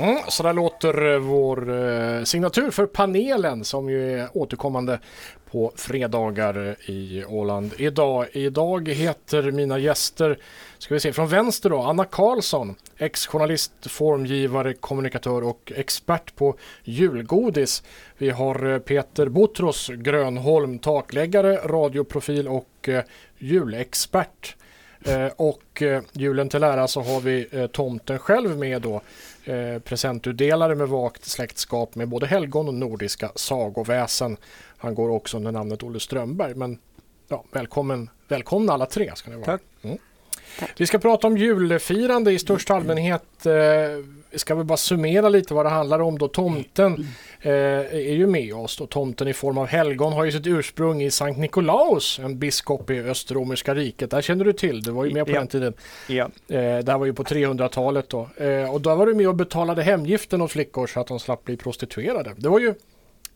Mm, så där låter eh, vår eh, signatur för panelen som ju är återkommande på fredagar eh, i Åland. Idag, idag heter mina gäster, ska vi se, från vänster då, Anna Karlsson, ex-journalist, formgivare, kommunikatör och expert på julgodis. Vi har Peter Botros Grönholm, takläggare, radioprofil och julexpert. Eh, och eh, julen till ära så har vi eh, tomten själv med då. Presentutdelare med vagt släktskap med både helgon och nordiska sagoväsen. Han går också under namnet Olle Strömberg. Men ja, välkommen, välkomna alla tre ska ni vara. Tack. Mm. Vi ska prata om julfirande i största allmänhet. Eh, ska vi bara summera lite vad det handlar om då. Tomten eh, är ju med oss då. Tomten i form av helgon har ju sitt ursprung i Sankt Nikolaus, en biskop i Österromerska riket. Där känner du till, du var ju med på Ja. den tiden. Ja. Eh, det här var ju på 300-talet då. Eh, och då var du med och betalade hemgiften åt flickor så att de slapp bli prostituerade. Det var ju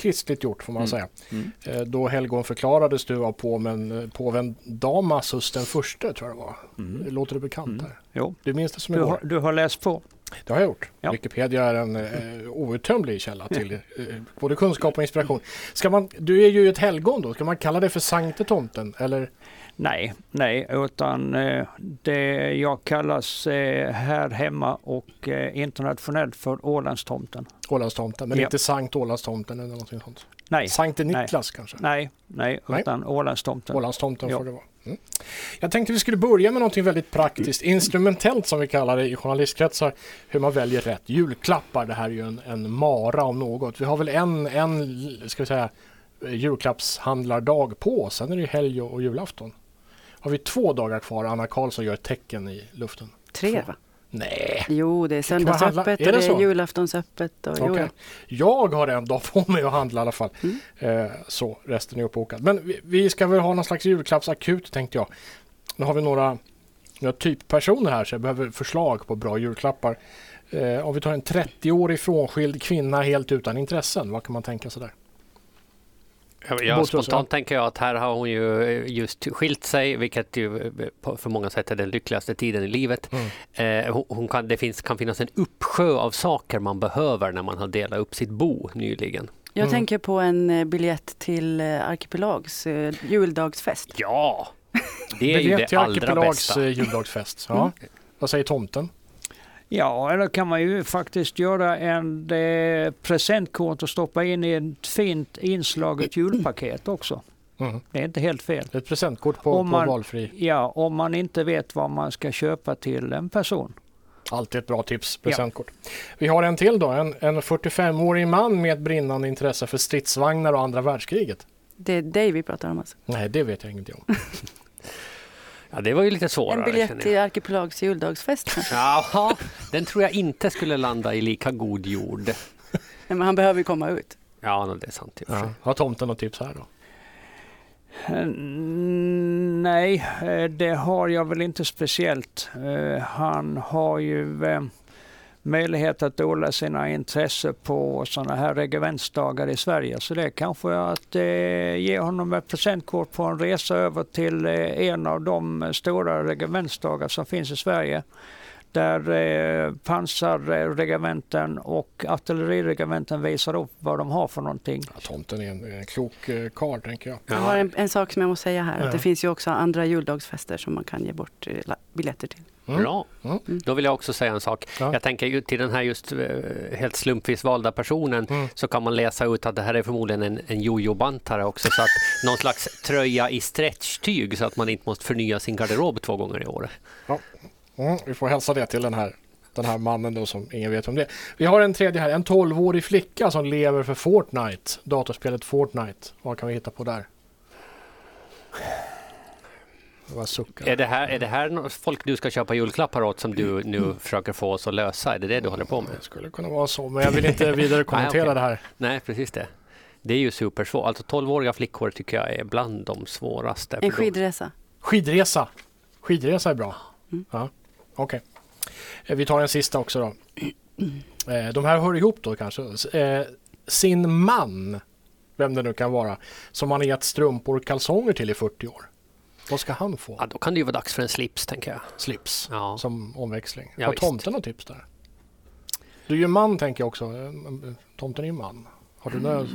kristligt gjort får man säga. Mm. Eh, då helgon förklarades du av påven, eh, påven Damasus den första tror jag det var. Det låter det bekant Mm. där? Jo. Du minns det som Du, igår? har, du har läst på. Det har jag gjort. Ja. Wikipedia är en eh, outtömlig källa till eh, både kunskap och inspiration. Ska man, du är ju ett helgon då, ska man kalla det för Sankte Tomten? Eller? Nej, nej, utan eh, det jag kallas eh, här hemma och eh, internationellt för Ålandstomten. Ålandstomten, men Ja. inte Sankt Ålandstomten eller någonting sånt. Nej, Sankte nej. Niklas kanske? nej, nej, Nej. utan Ålandstomten. Ålandstomten Ja. får det vara. Mm. Jag tänkte vi skulle börja med någonting väldigt praktiskt, instrumentellt som vi kallar det i journalistkretsar, hur man väljer rätt. Julklappar, det här är ju en, en mara om något. Vi har väl en, en ska vi säga, julklappshandlardag på sen är det ju helg och, och julafton. Har vi två dagar kvar, Anna Karlsson gör ett tecken i luften. Tre va? Nej, Jo, det är söndagsöppet och det är julaftonsöppet. Och, Okej. Jag har en dag på mig att handla i alla fall. Mm. Eh, så, resten är uppbokat. Men vi, vi ska väl ha någon slags julklappsakut tänkte jag. Nu har vi några, några typpersoner här så jag behöver förslag på bra julklappar. Eh, om vi tar en 30-årig frånskild kvinna helt utan intressen, vad kan man tänka sig där? Ja, spontant tänker jag att här har hon ju eh, just skilt sig, vilket ju eh, för många sätt är den lyckligaste tiden i livet. Mm. Eh, hon- kan, det finns, kan finnas en uppsjö av saker man behöver när man har delat upp sitt bo nyligen. Jag Mm. tänker på en eh, biljett till eh, Arkipelags eh, juldagsfest. Ja, det är ju det allra Arkipelags bästa. eh, juldagsfest. Ja. Mm. Vad säger tomten? Ja, eller kan man ju faktiskt göra en eh, presentkort och stoppa in i ett fint inslaget julpaket också. Mm. Det är inte helt fel. Ett presentkort på, Om på man- valfri. Ja, om man inte vet vad man ska köpa till en person. Alltid ett bra tips, presentkort. Vi har en till då, en, en 45-årig man med ett brinnande intresse för stridsvagnar och andra världskriget. Det är dig vi pratar om alltså. Nej, det vet jag ingenting om. Ja, det var ju lite svårare. En biljett till. Arkipelags juldagsfest. Jaha, den tror jag inte skulle landa i lika god jord. Nej, Men han behöver ju komma ut. Ja, det är sant. Ja. Har tomten något tips här då? Mm, Nej, eh, det har jag väl inte speciellt. Eh, Han har ju eh, möjlighet att odla sina intressen på sådana här regementsdagar i Sverige. Så det är kanske att eh, ge honom ett presentkort på en resa över till eh, en av de stora regementsdagar som finns i Sverige. Där eh, pansarregementen och artilleriregementen visar upp vad de har för någonting. Ja, tomten är en, en klok eh, karl tänker jag. Jag har en, en sak som jag måste säga här. Ja. Att det finns ju också andra juldagsfester som man kan ge bort eh, biljetter till. Mm. Bra. Mm. Då vill jag också säga en sak. Ja. Jag tänker ju till den här just eh, helt slumpvis valda personen Mm. så kan man läsa ut att det här är förmodligen en, en jojo-bantare också. Så att någon slags tröja i stretchtyg så att man inte måste förnya sin garderob två gånger i året. Mm, vi får hälsa det till den här, den här mannen då som ingen vet om det. Vi har en tredje här, en 12-årig flicka som lever för Fortnite, datorspelet Fortnite. Vad kan vi hitta på där? Var suckar. Är det här, är det här folk du ska köpa julklappar åt som du nu försöker få oss att lösa? Är det det du håller på med? Det skulle kunna vara så, men jag vill inte vidare kommentera Nej, okej. det här. Nej, precis det. Det är ju supersvårt. Alltså 12-åriga flickor tycker jag är bland de svåraste. En skidresa. Skidresa. Skidresa är bra. Mm. Ja, Okej. Eh, Vi tar en sista också då. Eh, De här hör ihop då kanske. Eh, Sin man, vem det nu kan vara, som man har gett strumpor och kalsonger till i 40 år. Vad ska han få? Ja, då kan det ju vara dags för en slips, tänker jag. Slips Ja. som omväxling. Ja, har visst. tomten något tips där? Du är ju man tänker jag också. Tomten är ju man. Har du några,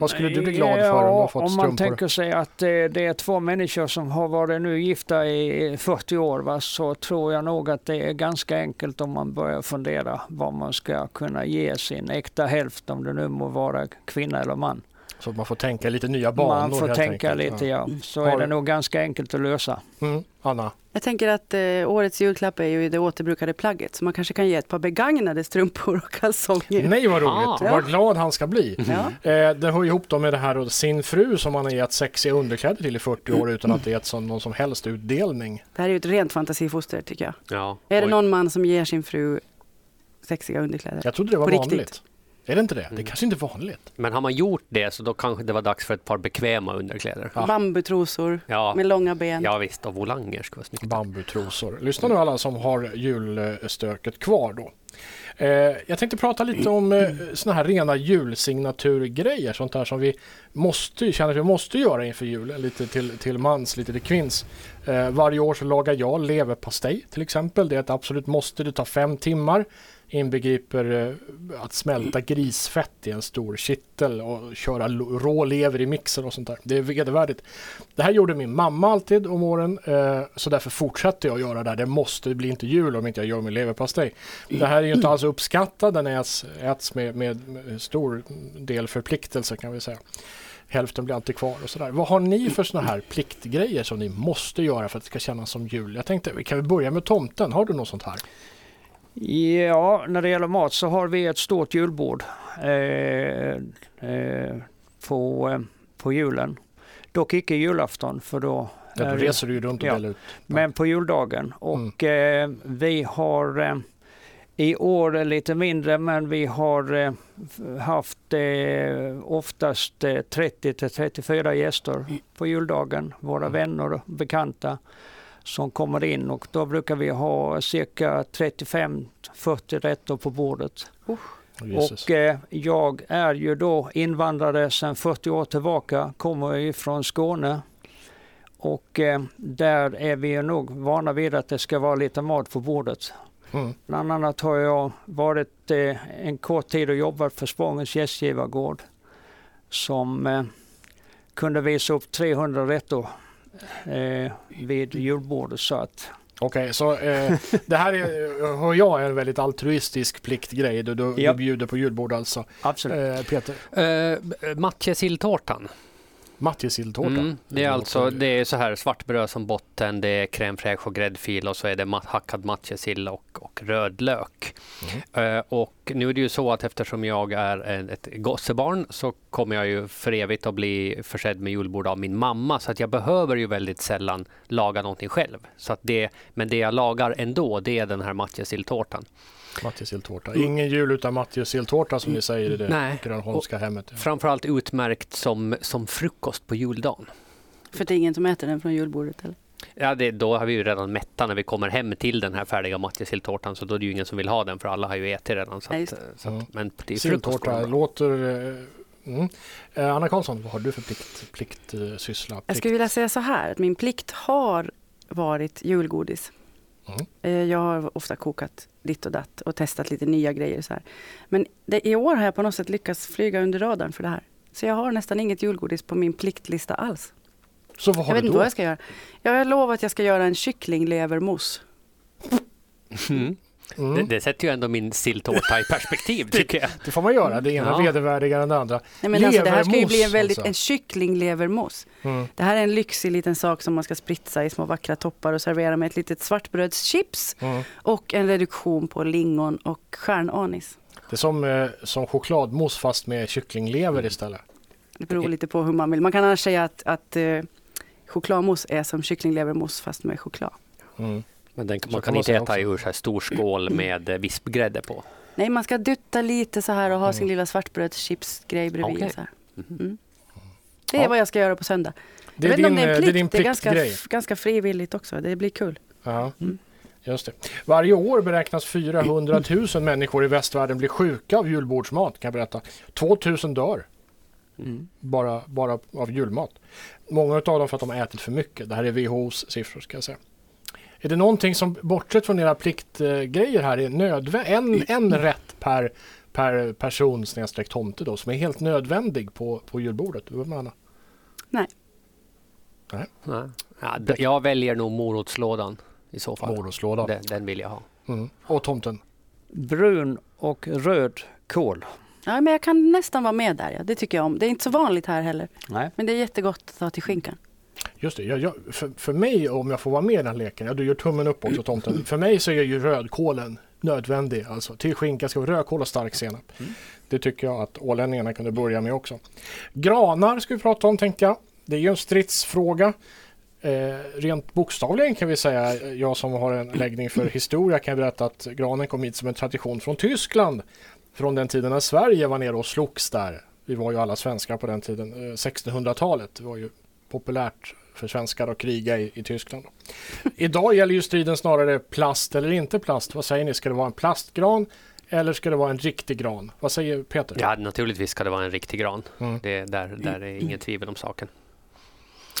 vad skulle du bli glad för om du har fått Om man strumpor? tänker sig att det, det är två människor som har varit nu gifta i 40 år va, så tror jag nog att det är ganska enkelt om man börjar fundera vad man ska kunna ge sin äkta hälft om det nu må vara kvinna eller man. Så att man får tänka lite nya banor Man får helt tänka enkelt. lite ja. Så Har är det nog ganska enkelt att lösa. Mm. Anna? Jag tänker att eh, årets julklapp är ju det återbrukade plagget. Så man kanske kan ge ett par begagnade strumpor och kalsonger. Nej vad roligt, Ah. vad glad han ska bli. Ja. Eh, det hör ihop då med det här och sin fru som han har gett sexiga underkläder till i 40 år utan att det gett som, någon som helst utdelning. Det här är ju ett rent fantasifoster tycker jag. Ja. Är det Oj. någon man som ger sin fru sexiga underkläder? Jag trodde det var På vanligt. riktigt. Är det inte det? Det är Mm. kanske inte är vanligt. Men har man gjort det så då kanske det var dags för ett par bekväma underkläder. Ja. Bambutrosor Ja, med långa ben. ja visst, och volanger skulle vara snyggt. Bambutrosor. Lyssna nu alla som har julstöket kvar då. Eh, jag tänkte prata lite om sådana såna här rena julsignaturgrejer. Sånt där som vi måste, känner att vi måste göra inför julen, Lite till, till mans, lite till kvinns. Eh, varje år så lagar jag leverpastej till exempel. Det är ett absolut måste. Det tar fem timmar. Inbegriper att smälta grisfett i en stor kittel och köra rå lever i mixer och sånt där. Det är vedervärdigt. Det här gjorde min mamma alltid om åren så därför fortsätter jag göra det här. Det måste, det blir inte jul om inte jag gör min leverpastej. Det här är ju inte alls uppskattat. Den äts, äts med, med, med stor del förpliktelse kan vi säga. Hälften blir alltid kvar och sådär. Vad har ni för sådana här pliktgrejer som ni måste göra för att det ska kännas som jul? Jag tänkte, kan vi börja med tomten. Har du något sånt här? Ja, när det gäller mat så har vi ett stort julbord eh, eh, på, eh, på julen. Dock icke julafton för då Ja, då reser du ju runt och ja. ut. Men på juldagen. Och eh, vi har eh, i år är lite mindre men vi har eh, haft eh, oftast eh, 30 till 34 gäster på juldagen. Våra Mm. vänner och bekanta som kommer in och då brukar vi ha cirka 35-40 rätter på bordet. Jesus. Och eh, jag är ju då invandrare sedan 40 år tillbaka, kommer ju från Skåne. Och eh, där är vi ju nog vana vid att det ska vara lite mat på bordet. Mm. Bland annat har jag varit eh, en kort tid och jobbat för Spångens gästgivargård som eh, kunde visa upp 300 rätter eh, vid julbordet. Så att, Okej, så eh, det här är, hör jag är en väldigt altruistisk pliktgrej. Du, du, Ja. du bjuder på julbord alltså. absolut. Eh, Peter, Uh, Matjesilltårtan. Matjessilltårta. Mm, det är alltså det är så här svartbröd som botten, det är crème fraîche och gräddfil och så är det ma- hackad matjessill och, och röd lök. Eh, och nu är det ju så att eftersom jag är ett gossebarn så kommer jag ju för evigt att bli försedd med julbord av min mamma så att jag behöver ju väldigt sällan laga någonting själv. Så att det, men det jag lagar ändå det är den här matjessilltårtan. Matjessilltårta. Ingen jul utan matjessilltårta som ni säger i det Nej. Grönholmska hemmet. Framförallt utmärkt som, som frukost på juldagen. För det är ingen som äter den från julbordet eller? Ja, det, då har vi ju redan mätta när vi kommer hem till den här färdiga matjessilltårtan så då är det ju ingen som vill ha den för alla har ju ätit redan. Så Ja, att, så Mm. att, men det är frukost Silltårta låter... eh, Mm. Eh, Anna Karlsson, vad har du för plikt, plikt, eh, syssla? Jag Plikt? skulle vilja säga så här, att min plikt har varit julgodis. Mm. Eh, Jag har ofta kokat ditt och datt och testat lite nya grejer. Så här. Men det, i år har jag på något sätt lyckats flyga under radarn för det här. Så jag har nästan inget julgodis på min pliktlista alls. Så vad Jag har vet du inte då? vad jag ska göra. Jag har lovat att jag ska göra en kycklinglevermousse. Mm. Mm. Det, det sätter ju ändå min silltårta i perspektiv tycker jag. Det får man göra. Det ena Ja. vedervärdigare än det andra. Nej, men alltså, det här ska ju bli en, väldigt, alltså. en kycklinglevermousse. Mm. Det här är en lyxig liten sak som man ska spritsa i små vackra toppar och servera med ett litet svartbrödschips Mm. och en reduktion på lingon och stjärnanis. Det är som, eh, som chokladmousse fast med kycklinglever istället. Det beror lite på hur man vill. Man kan annars säga att, att eh, chokladmousse är som kycklinglevermousse fast med choklad. Mm. Men den, man kan inte äta också. ur så här stor skål med eh, vispgrädde på. Nej, man ska dutta lite så här och ha sin Mm. lilla svartbrödschipsgrej bredvid. Okej. Så här. Mhm. Mm. Det är Ja. vad jag ska göra på söndag. Det jag är vet din, det är eh, en det är plikt, det är ganska, ganska frivilligt också. Det blir kul. Ja, Mm. just det. Varje år beräknas 400 000 människor i västvärlden bli sjuka av julbordsmat kan jag berätta. 2000 dör Mm. bara, bara av julmat. Många av dem för att de har ätit för mycket. Det här är WHOs siffror ska jag säga. Är det någonting som, bortsett från era pliktgrejer här, är nödvändigt? En, en rätt per, per person snedstreck tomte då, som är helt nödvändig på, på julbordet? Nej. Nej. Nej. Ja, jag väljer nog morotslådan i så fall. Morotslådan. Den, den vill jag ha. Mm. Och tomten? Brun och röd kål. Ja, men jag kan nästan vara med där. Ja. Det tycker jag om. Det är inte så vanligt här heller. Nej. Men det är jättegott att ta till skinkan. Just det, jag, jag, för, för mig om jag får vara med i den leken, ja du gör tummen upp också tomten. För mig så är ju rödkålen nödvändig. Alltså till skinka ska vara rödkål och stark senap. Det tycker jag att ålänningarna kunde börja med också. Granar ska vi prata om tänkte jag. Det är ju en stridsfråga. Eh, rent bokstavligen kan vi säga, jag som har en läggning för historia kan berätta att granen kom hit som en tradition från Tyskland. Från den tiden när Sverige var nere och slogs där. Vi var ju alla svenskar på den tiden. Eh, 1600-talet var ju populärt för svenskar att kriga i, i Tyskland. Idag gäller ju striden snarare plast eller inte plast. Vad säger ni? Ska det vara en plastgran eller ska det vara en riktig gran? Vad säger Peter? Ja, naturligtvis ska det vara en riktig gran. Mm. Det, där, där är inget tvivel om saken.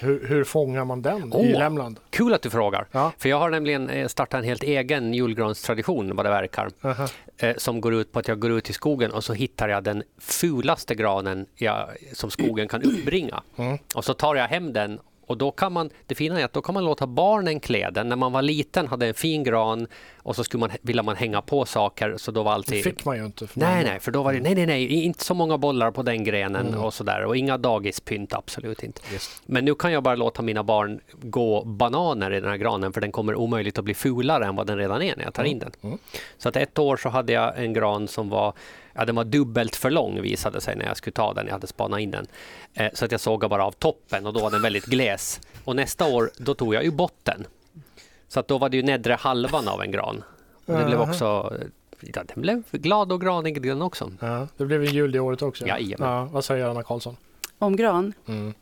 Hur, hur fångar man den i Åh! Lämland? Kul att du frågar. Ja. För jag har nämligen eh, startat en helt egen julgranstradition vad det verkar. Aha. Eh, som går ut på att jag går ut i skogen och så hittar jag den fulaste granen jag, som skogen kan uppbringa. Mm. Och så tar jag hem den och då kan man, det fina är att då kan man låta barnen klä den. När man var liten hade en fin gran och så skulle man, ville man hänga på saker så då var Det alltid fick man ju inte. För Nej, nej, för då var det nej, nej, nej, inte så många bollar på den grenen Mm. och sådär och inga dagispynt, absolut inte. Just. Men nu kan jag bara låta mina barn gå bananer i den här granen för den kommer omöjligt att bli fulare än vad den redan är när jag tar in den. Mm. Så att ett år så hade jag en gran som var, ja, den var dubbelt för lång visade sig när jag skulle ta den, jag hade spanat in den. Eh, så att jag sågade bara av toppen och då var den väldigt gles. Och nästa år då tog jag ju botten. Så att då var det ju nedre halvan av en gran. Och det blev också, ja, den blev glad och granig den också. Ja, det blev en jul det året också. Jajamän. Ja, vad säger Anna Karlsson? Om gran. Mm.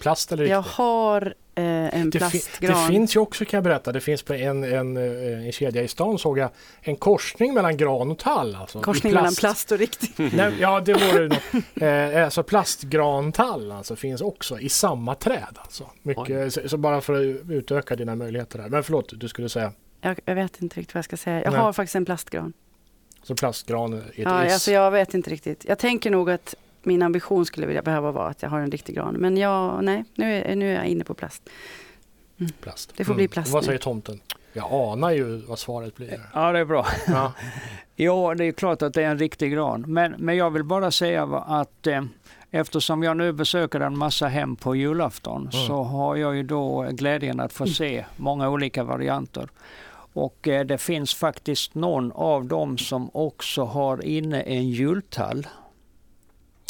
Plast eller Jag riktigt? har eh, en Det, plastgran. det finns ju också kan jag berätta, det finns på en, en, eh, en kedja i stan såg jag en korsning mellan gran och tall. Alltså, Korsning mellan plast och riktigt. Nej, ja, det vore något. Eh, alltså plastgrantall alltså, finns också i samma träd. Alltså. Mycket, så, så bara för att utöka dina möjligheter där. Men förlåt, du skulle säga. Jag, jag vet inte riktigt vad jag ska säga. Jag Nej. har faktiskt en plastgran. Så plastgran är ett Ja, is. alltså jag vet inte riktigt. Jag tänker nog att min ambition skulle vilja behöva vara att jag har en riktig gran. Men jag, nej, nu är, nu är jag inne på plast. plast. det får bli plast Vad nu. säger tomten? Jag anar ju vad svaret blir. Ja, det är bra. Ja. Ja, det är klart att det är en riktig gran. Men, men jag vill bara säga att eh, eftersom jag nu besöker en massa hem på julafton så har jag ju då glädjen att få se många olika varianter. Och eh, det finns faktiskt någon av dem som också har inne en jultall,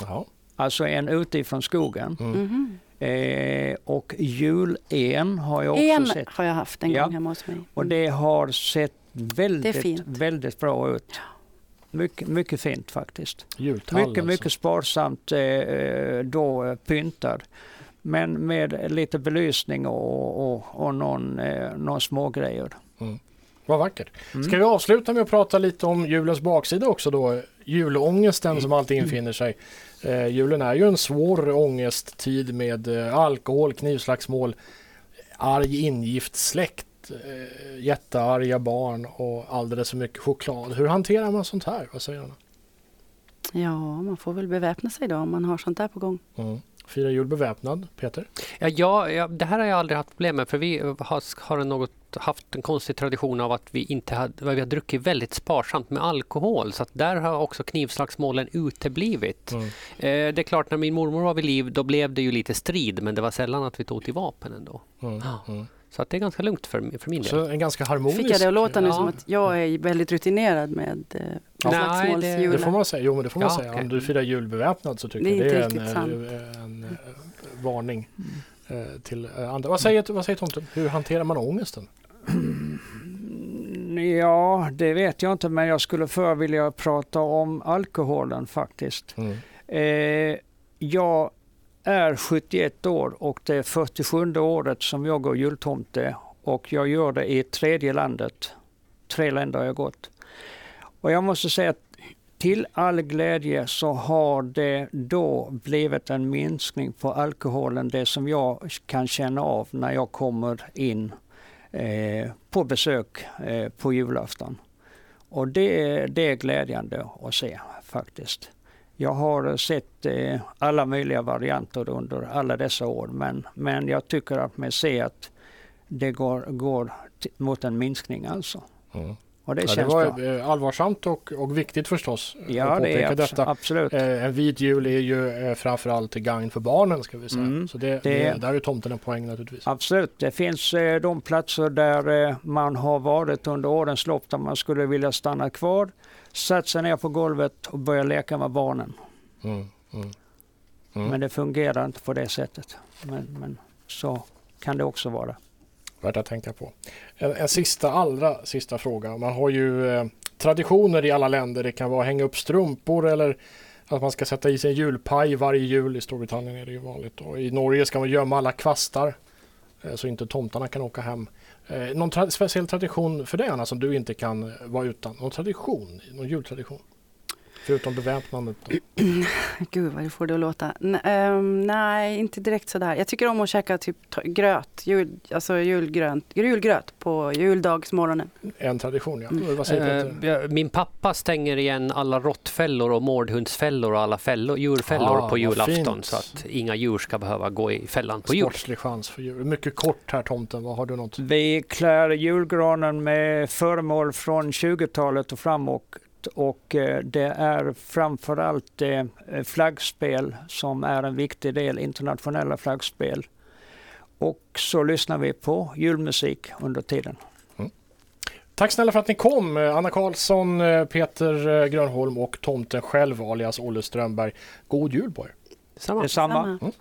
Jaha. alltså en utifrån skogen. Mm. Mhm. Eh, och julen har jag också En sett. har jag haft en Ja. gång hemma hos mig. Och det har sett väldigt, väldigt bra ut. Mycket, mycket fint faktiskt. Jultall Mycket, alltså. mycket sparsamt eh, eh, då eh, pyntad. Men med lite belysning och, och, och någon, eh, någon smågrejer. Vad vackert. Mm. Ska vi avsluta med att prata lite om julens baksida också då? Julångesten som alltid infinner sig. Eh, julen är ju en svår ångesttid med eh, alkohol, knivslagsmål, arg ingift släkt, eh, jättearga barn och alldeles för mycket choklad. Hur hanterar man sånt här? Vad säger Anna? Ja, man får väl beväpna sig då om man har sånt där på gång. Mm. Fira jul beväpnad, Peter? Ja, ja, ja, det här har jag aldrig haft problem med för vi har, har något, haft en konstig tradition av att vi inte hade, vi har druckit väldigt sparsamt med alkohol så att där har också knivslagsmålen uteblivit. Mm. Eh, det är klart när min mormor var vid liv då blev det ju lite strid men det var sällan att vi tog till vapen ändå. Mm. Ja. Mm. Så att det är ganska lugnt för, för min del. Så en ganska harmonisk... Fick jag det att låta nu Ja. som att jag är väldigt rutinerad med eh, Nej, det- slagsmålsjulen? Det får man säga. Jo, men det får man Ja, säga. okej. Om du firar jul beväpnad så tycker Det är jag det är en, riktigt eh, en, eh, varning eh, till eh, andra. Vad säger, vad säger tomten? Hur hanterar man ångesten? Mm, Ja, det vet jag inte, men jag skulle för vilja prata om alkoholen faktiskt. Mm. Eh, jag är 71 år och det är 47 året som jag går jultomte och jag gör det i tredje landet. Tre länder har jag gått. Och jag måste säga att till all glädje så har det då blivit en minskning på alkoholen, det som jag kan känna av när jag kommer in eh, på besök eh, på julafton. Och det, det är glädjande att se faktiskt. Jag har sett eh, alla möjliga varianter under alla dessa år men, men jag tycker att man ser att det går, går mot en minskning alltså. Mm. Och det, ja, det var bra. Eh, allvarsamt och, och viktigt förstås. Ja, det är detta. absolut. Eh, en vit jul är ju eh, framförallt till gagn för barnen ska vi säga. Mm, så det, det, det, där är tomten en poäng naturligtvis. Absolut. Det finns eh, de platser där eh, man har varit under årens lopp där man skulle vilja stanna kvar, satt sig ner på golvet och börja leka med barnen. Mm, mm, mm. men det fungerar inte på det sättet. Men, men så kan det också vara. Värt att tänka på. En, en sista, allra sista fråga. Man har ju eh, traditioner i alla länder. Det kan vara att hänga upp strumpor eller att man ska sätta i sig en julpaj varje jul. I Storbritannien är det ju vanligt. Och I Norge ska man gömma alla kvastar eh, så inte tomtarna kan åka hem. Eh, någon tra speciell tradition för dig Anna som du inte kan eh, vara utan? Någon tradition? Någon jultradition? Förutom beväpnandet? Gud vad det får det att låta. N um, nej, inte direkt sådär. Jag tycker om att käka typ gröt, jul, alltså julgrönt, julgröt på juldagsmorgonen. En tradition ja. Mm. Vad säger uh, min pappa stänger igen alla råttfällor och mårdhundsfällor och alla fällor, djurfällor ah, på julafton så att inga djur ska behöva gå i fällan på jul. Sportslig chans för djur. Mycket kort här tomten, vad har du något? Vi klär julgranen med föremål från 20-talet och framåt och eh, det är framförallt eh, flaggspel som är en viktig del, internationella flaggspel. Och så lyssnar vi på julmusik under tiden. Mm. Tack snälla för att ni kom. Anna Karlsson, eh, Peter Grönholm och tomten själv alias Olle Strömberg. God jul på er. Detsamma. Detsamma. Mm.